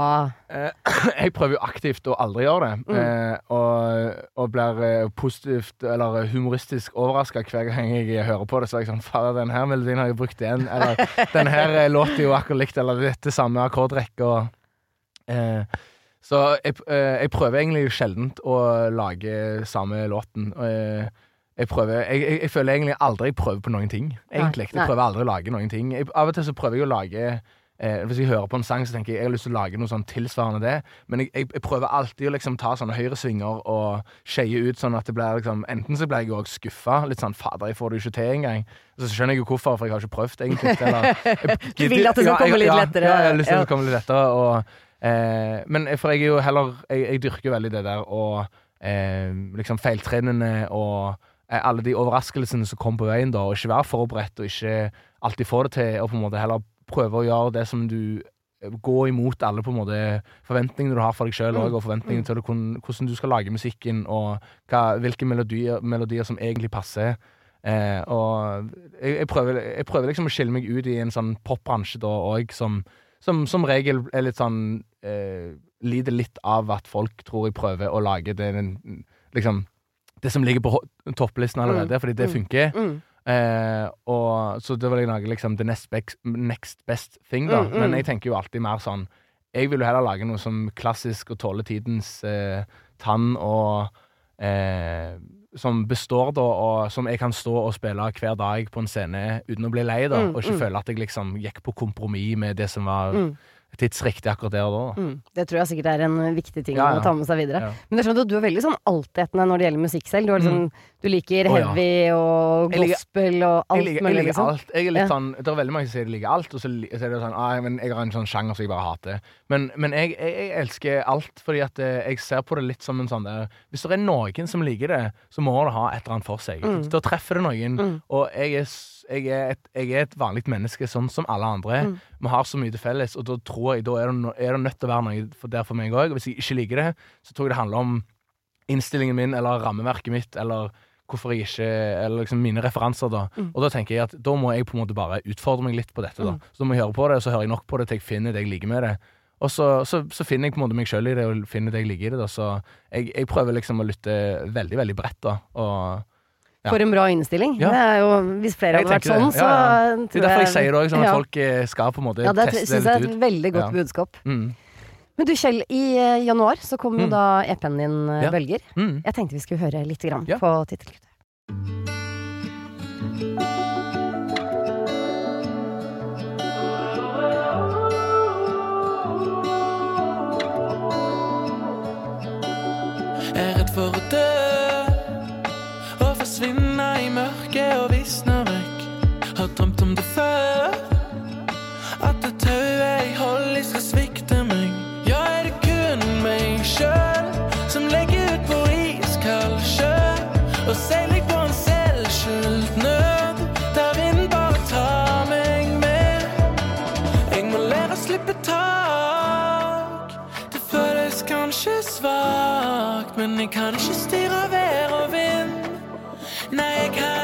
Eh, jeg prøver jo aktivt å aldri gjøre det, Mm. eh, og, og blir eh, positivt eller humoristisk overraska hver gang jeg hører på det. Så er jeg sånn Fader, den her melodien har jeg brukt igjen. Eller den her eh, låter jo akkurat likt, eller dette samme akkordrekket'. Og, eh, så jeg, eh, jeg prøver egentlig sjeldent å lage samme låten. Eh, jeg, prøver, jeg, jeg, jeg føler egentlig aldri jeg prøver på noen ting. Egentlig. ikke, Jeg prøver aldri å lage noen ting. Av og til så prøver jeg å lage Eh, hvis jeg hører på en sang, så tenker jeg jeg har lyst til å lage noe sånn tilsvarende det. Men jeg, jeg, jeg prøver alltid å liksom ta sånne høyresvinger og skeie ut sånn at det blir liksom Enten så blir jeg òg skuffa. Litt sånn 'Fader, jeg får det jo ikke til engang'. Så skjønner jeg jo hvorfor, for jeg har ikke prøvd, egentlig. Eller, jeg Du vil at det skal Ja, komme litt ja, lettere, Ja, jeg har lyst til ja. at det skal komme litt lettere. Og Eh, men for jeg er jo heller Jeg, jeg dyrker veldig det der og eh, liksom feiltrenende og eh, alle de overraskelsene som kommer på veien, da, og ikke være forberedt og ikke alltid få det til, og på en måte heller prøve å gjøre det som du Gå imot alle på en måte forventningene du har for deg sjøl mm. og forventningene til hvordan, hvordan du skal lage musikken, og hva, hvilke melodier, melodier som egentlig passer. Eh, og jeg, jeg, prøver, jeg prøver liksom å skille meg ut i en sånn popbransje da òg, som, som som regel er litt sånn eh, Lider litt av at folk tror jeg prøver å lage det liksom det som ligger på topplisten allerede, fordi det Mm. funker. Mm. Eh, og, så det vil jeg lage liksom the next, best, next best thing, da. Mm, mm. Men jeg tenker jo alltid mer sånn Jeg vil jo heller lage noe som klassisk og tåler tidens eh, tann, og eh, som består, da, og som jeg kan stå og spille hver dag på en scene uten å bli lei, da. Mm, og ikke mm. føle at jeg liksom gikk på kompromiss med det som var Mm. tidsriktig akkurat der og da. da. Mm. Det tror jeg sikkert er en viktig ting Ja, ja. å ta med seg videre. Ja. Men det er sånn at du er veldig sånn altetende når det gjelder musikk selv. Du, har liksom, du liker heavy og gospel liker- og alt Jeg liker, jeg liker liksom. alt. Jeg er litt Ja. sånn, det er veldig mange som sier de liker alt, og så, så er det sånn ah, men Jeg har en sånn sjanger som jeg bare hater. Men, men jeg, jeg, jeg elsker alt, fordi at eh, jeg ser på det litt som en sånn der Hvis det er noen som liker det, så må det ha et eller annet for seg. Mm. Da treffer det noen. Mm. Og jeg er, jeg, er et, jeg er et vanlig menneske, sånn som alle andre. Mm. Vi har så mye til felles, og da tror jeg Da er det, no, er det nødt til å være noe for der for meg òg. Hvis jeg ikke liker det, så tror jeg det handler om innstillingen min, eller rammeverket mitt, eller hvorfor jeg ikke Eller liksom mine referanser, da. Mm. Og da tenker jeg at da må jeg på en måte bare utfordre meg litt på dette, da. Mm. Så da må jeg høre på det, og så hører jeg nok på det til jeg finner det jeg liker med det. Og så, så, så finner jeg på en måte meg sjøl i det, og finner det jeg liker i det. Da. Så jeg, jeg prøver liksom å lytte veldig, veldig bredt, da. Og Ja. For en bra innstilling. Ja. Det jo, hvis flere hadde vært sånn, så Ja, det er derfor jeg sier det òg, sånn at ja. folk eh, skal på en måte teste det ut ja, det jeg er et veldig godt Ja. budskap. Mm. Men du Kjell, i eh, januar så kom jo Mm. da EP-en din eh, Ja. Bølger. Mm. Jeg tenkte vi skulle høre litt grann Ja. på tittelkuttet. Jeg er redd for å dø og forsvinne i mørket og visne Og seiler på en selvskyldt nød, der vinden bare tar meg med. Jeg må lære å slippe tak. Det føles kanskje svakt, men jeg kan ikke styre vær og vind. Nei, jeg kan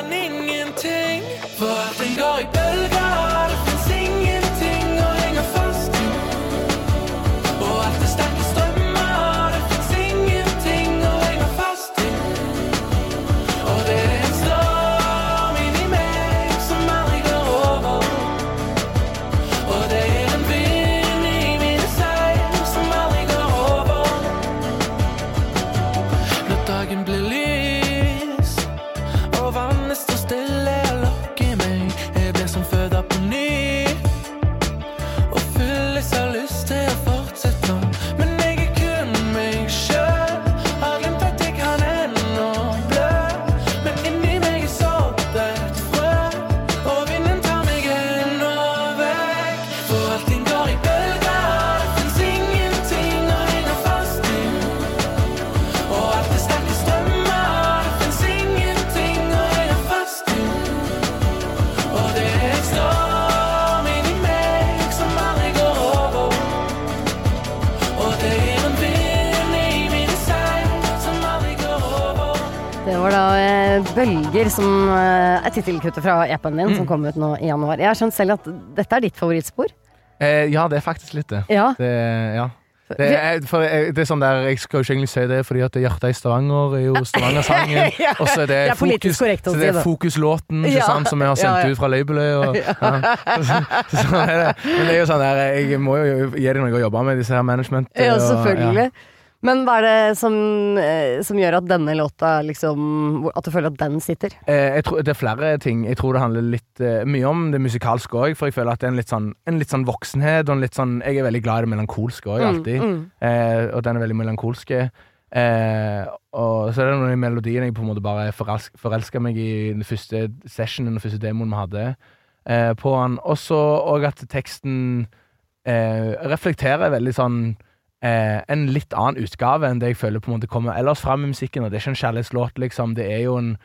tittelkuttet fra EP-en din, Mm. som kom ut nå i januar. Jeg har skjønt selv at dette er ditt favorittspor. Eh, ja, det er faktisk litt det. Ja. det ja. Det er, for det er sånn der, jeg skal jo ikke egentlig si det, fordi at er hjertet i Stavanger er jo Stavanger-sangen. Ja, Og så er det, det fokus, korrekt så det er fokuslåten Ja, sant, som vi har sendt ja, ut fra labelet. Og, ja. Så, så det. Men det er jo sånn der, jeg må jo gi dem noe å jobbe med, disse her management. Ja, og- selvfølgelig. Men hva er det som, eh, som gjør at denne låta liksom At du føler at den sitter? Eh, tror, det er flere ting. Jeg tror det handler litt eh, mye om det musikalske òg, for jeg føler at det er en litt sånn, en litt sånn voksenhet. Og en litt sånn, jeg er veldig glad i det melankolske òg, alltid. Mm, mm. Eh, og den er veldig melankolske. Eh, og så er det noen melodier jeg på en måte bare forelska meg i den første sessionen, den første demoen vi hadde eh, på den. Og så òg at teksten eh, reflekterer veldig sånn eh, En litt annen utgave enn det jeg føler på en måte kommer ellers fram i musikken. Og det er ikke en kjærlighetslåt, liksom. Det er jo en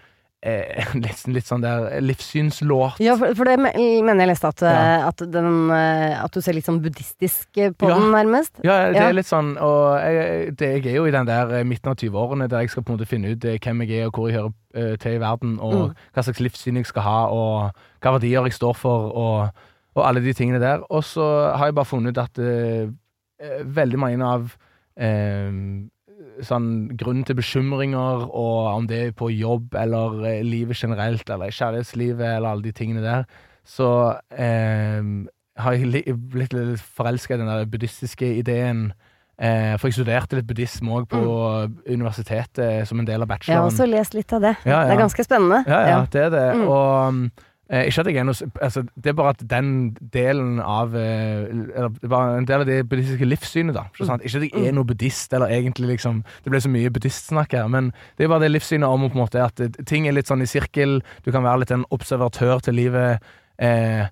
eh, litt, litt sånn der livssynslåt. Ja, for, for det mener jeg leste at, Ja. eh, at, den, eh, at du ser litt sånn buddhistisk eh, på Ja. den, nærmest. Ja, det Ja. er litt sånn Og jeg, det, jeg er jo i den der midten av 20-årene der jeg skal på en måte finne ut hvem jeg er, og hvor jeg hører uh, til i verden, og Mm. hva slags livssyn jeg skal ha, og hva verdier jeg står for, og, og alle de tingene der. Og så har jeg bare funnet ut at uh, veldig mange av eh, sånn grunnen til bekymringer, og om det er på jobb eller eh, livet generelt, eller i kjærlighetslivet, eller alle de tingene der, så eh, har jeg blitt litt forelska i den der buddhistiske ideen. Eh, for jeg studerte litt buddhisme òg på universitetet som en del av bacheloren. Jeg har også lest litt av det. Ja, Det er ganske spennende. Ja, ja, det er det. Mm. Og eh, ikke at jeg er noe altså, Det er bare at den delen av eh, Eller det er bare en del av det buddhistiske livssynet, da. Ikke, sant? ikke at jeg er noe buddhist, eller egentlig liksom Det ble så mye buddhistsnakk her, men det er bare det livssynet om på en måte at eh, ting er litt sånn i sirkel. Du kan være litt en observatør til livet. Eh,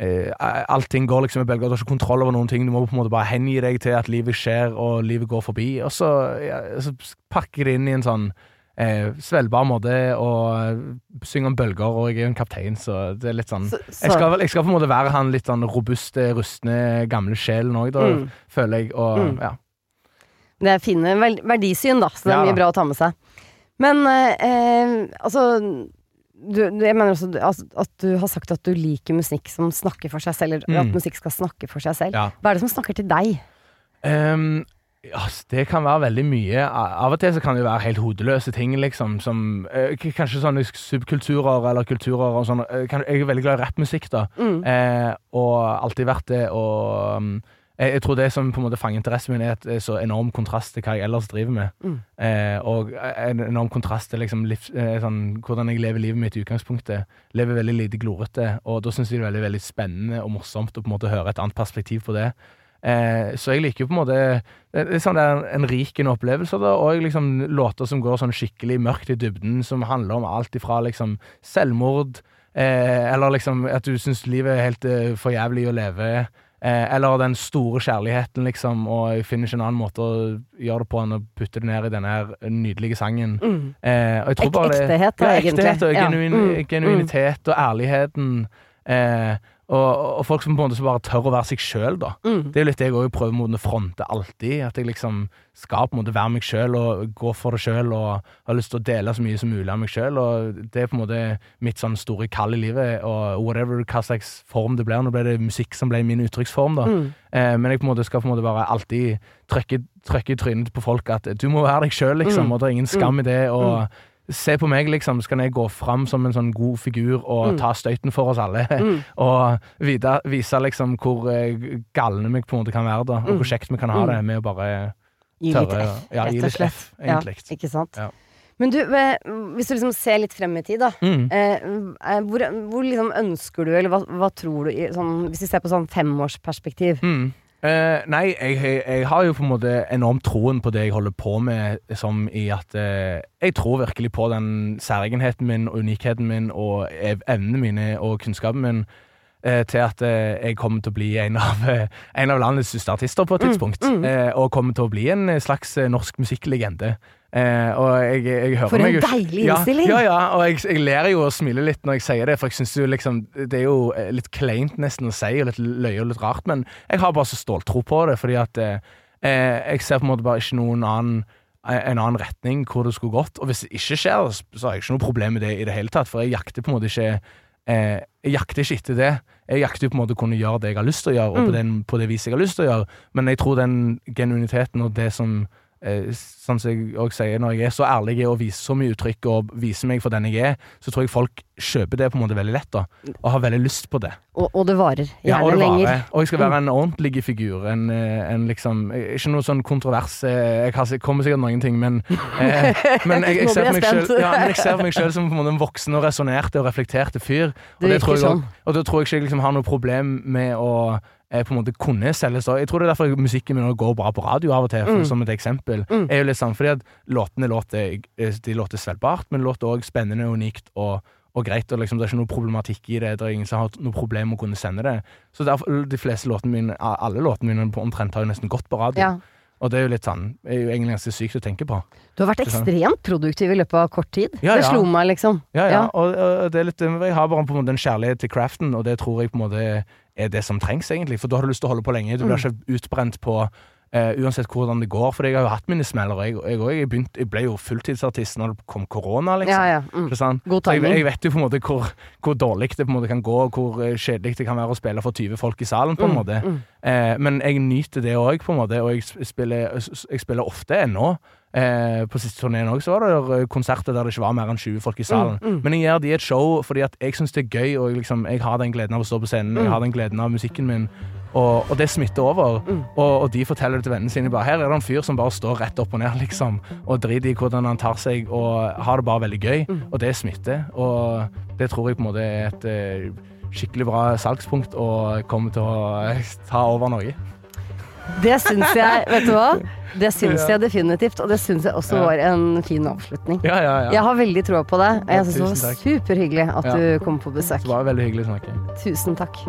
eh, allting går liksom i bølger. Du har ikke kontroll over noen ting. Du må på en måte bare hengi deg til at livet skjer, og livet går forbi. Og så, ja, så pakker det inn i en sånn eh, svelgbar måte og synger om bølger, og jeg er jo en kaptein, så det er litt sånn Så, jeg skal, jeg skal på en måte være han litt sånn robuste, rustne, gamle sjelen òg, da, Mm. føler jeg. Og Mm. ja. Det er fine verdisyn, da, så det er Ja, mye bra å ta med seg. Men eh, eh, altså du, Jeg mener også altså, at du har sagt at du liker musikk som snakker for seg selv, eller Mm. at musikk skal snakke for seg selv. Ja. Hva er det som snakker til deg? Ehm, ja, s- det kan være veldig mye. Av og til så kan det være helt hodeløse ting, liksom. Som eh, kanskje sånne subkulturer eller kulturer og sånn. Eh, Jeg er veldig glad i rappmusikk, da. Mm. Eh, og alltid vært det. Og um, jeg, jeg tror det som på en måte fanger interessen min, er at det er så enorm kontrast til hva jeg ellers driver med. Mm. Eh, og en enorm kontrast til liksom liv, eh, sånn, hvordan jeg lever livet mitt i utgangspunktet. Lever veldig lite glorete, og da syns jeg det er veldig, veldig spennende og morsomt å på en måte høre et annet perspektiv på det. Eh, så jeg liker jo på en måte Det er sånn det er en, en rik opplevelse, da, og liksom låter som går sånn skikkelig mørkt i dybden, som handler om alt ifra liksom selvmord, eh, eller liksom at du syns livet er helt eh, for jævlig å leve, eh, eller den store kjærligheten, liksom, og jeg finner ikke en annen måte å gjøre det på enn å putte det ned i denne her nydelige sangen. Mm. Eh, og jeg tror bare det- ektehet, ja, egentlig. Ektehet og Ja. genuin, Mm. genuinitet og ærligheten. Eh, og, og folk som på en måte bare tør å være seg sjøl, da. Mm. Det er jo litt det jeg også prøver mot å fronte alltid. At jeg liksom skal på en måte være meg sjøl og gå for det sjøl og har lyst til å dele så mye som mulig av meg sjøl. Og det er på en måte mitt sånn store kall i livet. Og whatever hva slags form det blir. Nå ble det musikk som ble min uttrykksform, da. Mm. Eh, men jeg på en måte skal på en måte bare alltid trykke, trykke i trynet på folk at du må være deg sjøl, liksom. Mm. Og det er ingen skam i det. Og se på meg, liksom. Så kan jeg gå fram som en sånn god figur og Mm. ta støyten for oss alle. Mm. og vite, vise liksom hvor eh, galne vi på en måte kan være, da. Og Mm. hvor kjekt vi kan ha Mm. det med å bare Gi litt tørre F, ja, rett gi og litt slett. F, egentlig. Ja, ikke sant. Ja. Men du, eh, hvis du liksom ser litt frem i tid, da. Mm. Eh, eh, hvor, hvor liksom ønsker du, eller hva, hva tror du, sånn, hvis vi ser på sånn femårsperspektiv? Mm. Eh, nei, jeg, jeg, jeg har jo på en måte enormt troen på det jeg holder på med, som i at uh, Jeg tror virkelig på den særegenheten min og unikheten min og evnene mine og kunnskapen min uh, til at jeg kommer til å bli en av, en av landets største artister på et Mm, tidspunkt. mm. Eh, og kommer til å bli en slags norsk musikklegende. Eh, og jeg, jeg hører For en meg deilig innstilling! Ja, ja, og jeg, jeg ler jo og smiler litt når jeg sier det, for jeg synes jo liksom Det er jo eh, litt kleint nesten å si, og litt løye og litt rart, men jeg har bare så ståltro på det, fordi at eh, eh, jeg ser på en måte bare ikke noen annen eh, en annen retning hvor det skulle gått. Og hvis det ikke skjer, så har jeg ikke noe problem med det i det hele tatt, for jeg jakter på en måte ikke eh, Jeg jakter ikke etter det. Jeg jakter på en måte å kunne gjøre det jeg har lyst til å gjøre, og på, Mm. den, på det viset jeg har lyst til å gjøre, men jeg tror den genuiniteten og det som sånn som jeg også sier, når jeg er så ærlig og viser så mye uttrykk og viser meg for den jeg er, så tror jeg folk kjøper det på en måte veldig lett, da. Og har veldig lyst på det. Og, og det varer gjerne Ja, og det lenger. varer. Og jeg skal være en ordentlig figur. En, eh, en liksom Ikke noe sånn kontrovers. eh, Jeg har, jeg kommer sikkert noen ting, men eh, Men jeg, jeg, ser selv, ja, men jeg ser på meg selv som på en måte en voksen og resonnerte og reflekterte fyr. Og, det tror jeg, sånn. og da tror jeg ikke jeg liksom har noe problem med å på en måte kunne selges. Jeg tror det er derfor musikken min går bra på radio av og til, for, Mm. som et eksempel. Mm. er jo litt sånn, fordi at låtene låter, de låter svelgbart, men låter òg spennende og unikt og, og greit. og liksom, Det er ikke noe problematikk i det. Det er ingen som har noe problem med å kunne sende det. Så derfor, de fleste låtene mine, alle låtene mine omtrent har jo nesten gått på radio. Ja. Og det er jo litt sånn er jo egentlig ganske sykt å tenke på. Du har vært ekstremt produktiv i løpet av kort tid. Ja, det slo meg, liksom. Ja, ja. Og, og det er litt, jeg har bare på en måte en kjærlighet til craften, og det tror jeg på en måte er det som trengs, egentlig. For da har du lyst til å holde på lenge. Du blir Mm. ikke utbrent på eh, uansett hvordan det går. For jeg har jo hatt mine smeller. Jeg, jeg, jeg, begynte, jeg ble jo fulltidsartist når det kom korona, liksom. Ja, ja. Mm. God jeg, jeg vet jo på en måte hvor, hvor dårlig det på en måte kan gå, og hvor eh, kjedelig det kan være å spille for 20 folk i salen, på en Mm, måte. mm. Uh, men jeg nyter det òg, på en måte, og jeg spiller, jeg spiller ofte ennå. Eh, på siste turneen òg var det konserter der det ikke var mer enn 20 folk i salen. Mm, mm. Men jeg gjør de et show fordi at jeg syns det er gøy, og jeg, liksom, jeg har den gleden av å stå på scenen. Jeg Mm. har den gleden av musikken min. Og, og det smitter over. Mm. Og, og de forteller det til vennene sine. Bare, her er det en fyr som bare står rett opp og ned, liksom. Og driter i hvordan han tar seg, og har det bare veldig gøy. Mm. Og det smitter. Og det tror jeg på en måte er et eh, skikkelig bra salgspunkt, og kommer til å eh, ta over Norge. Det syns jeg, vet du hva? Det syns jeg definitivt, og det syns jeg også var en fin avslutning. Ja, ja, ja. Jeg har veldig troa på deg, og Jeg syns det var superhyggelig at du kom på besøk. Det var veldig hyggelig å snakke. Tusen takk.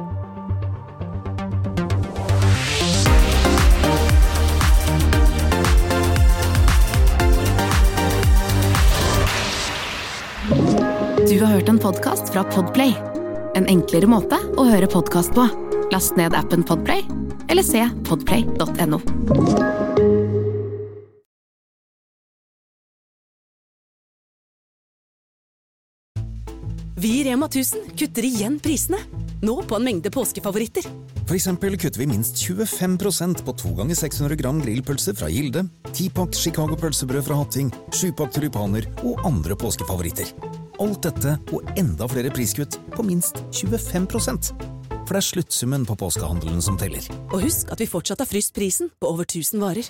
Du har hørt en podkast fra Podplay. En enklere måte å høre podkast på. Last ned appen Podplay, eller se podplay.no. Vi i Rema 1000 kutter igjen prisene. Nå på en mengde påskefavoritter. For eksempel kutter vi minst 25% på 2 ganger 600 gram grillpølse fra Gilde, 10-pakk Chicago pølsebrød fra Hatting, 7-pakk tulipaner og andre påskefavoritter. Alt dette og enda flere priskutt på minst 25% For det er sluttsummen på påskehandelen som teller. Og husk at vi fortsatt har fryst prisen på over 1000 varer.